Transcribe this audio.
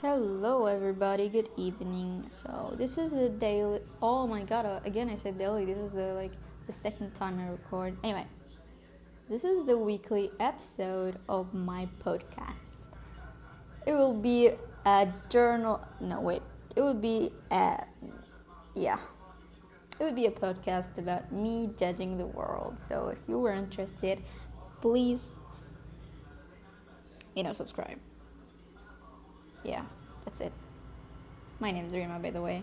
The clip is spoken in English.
Hello, everybody. Good evening. So this is the daily. Oh my god! Uh, again, I said daily. This is the like the second time I record. Anyway, this is the weekly episode of my podcast. It will be a journal. No, wait. It will be a yeah. It would be a podcast about me judging the world. So if you were interested, please, you know, subscribe yeah, that's it. My name is Rima, by the way.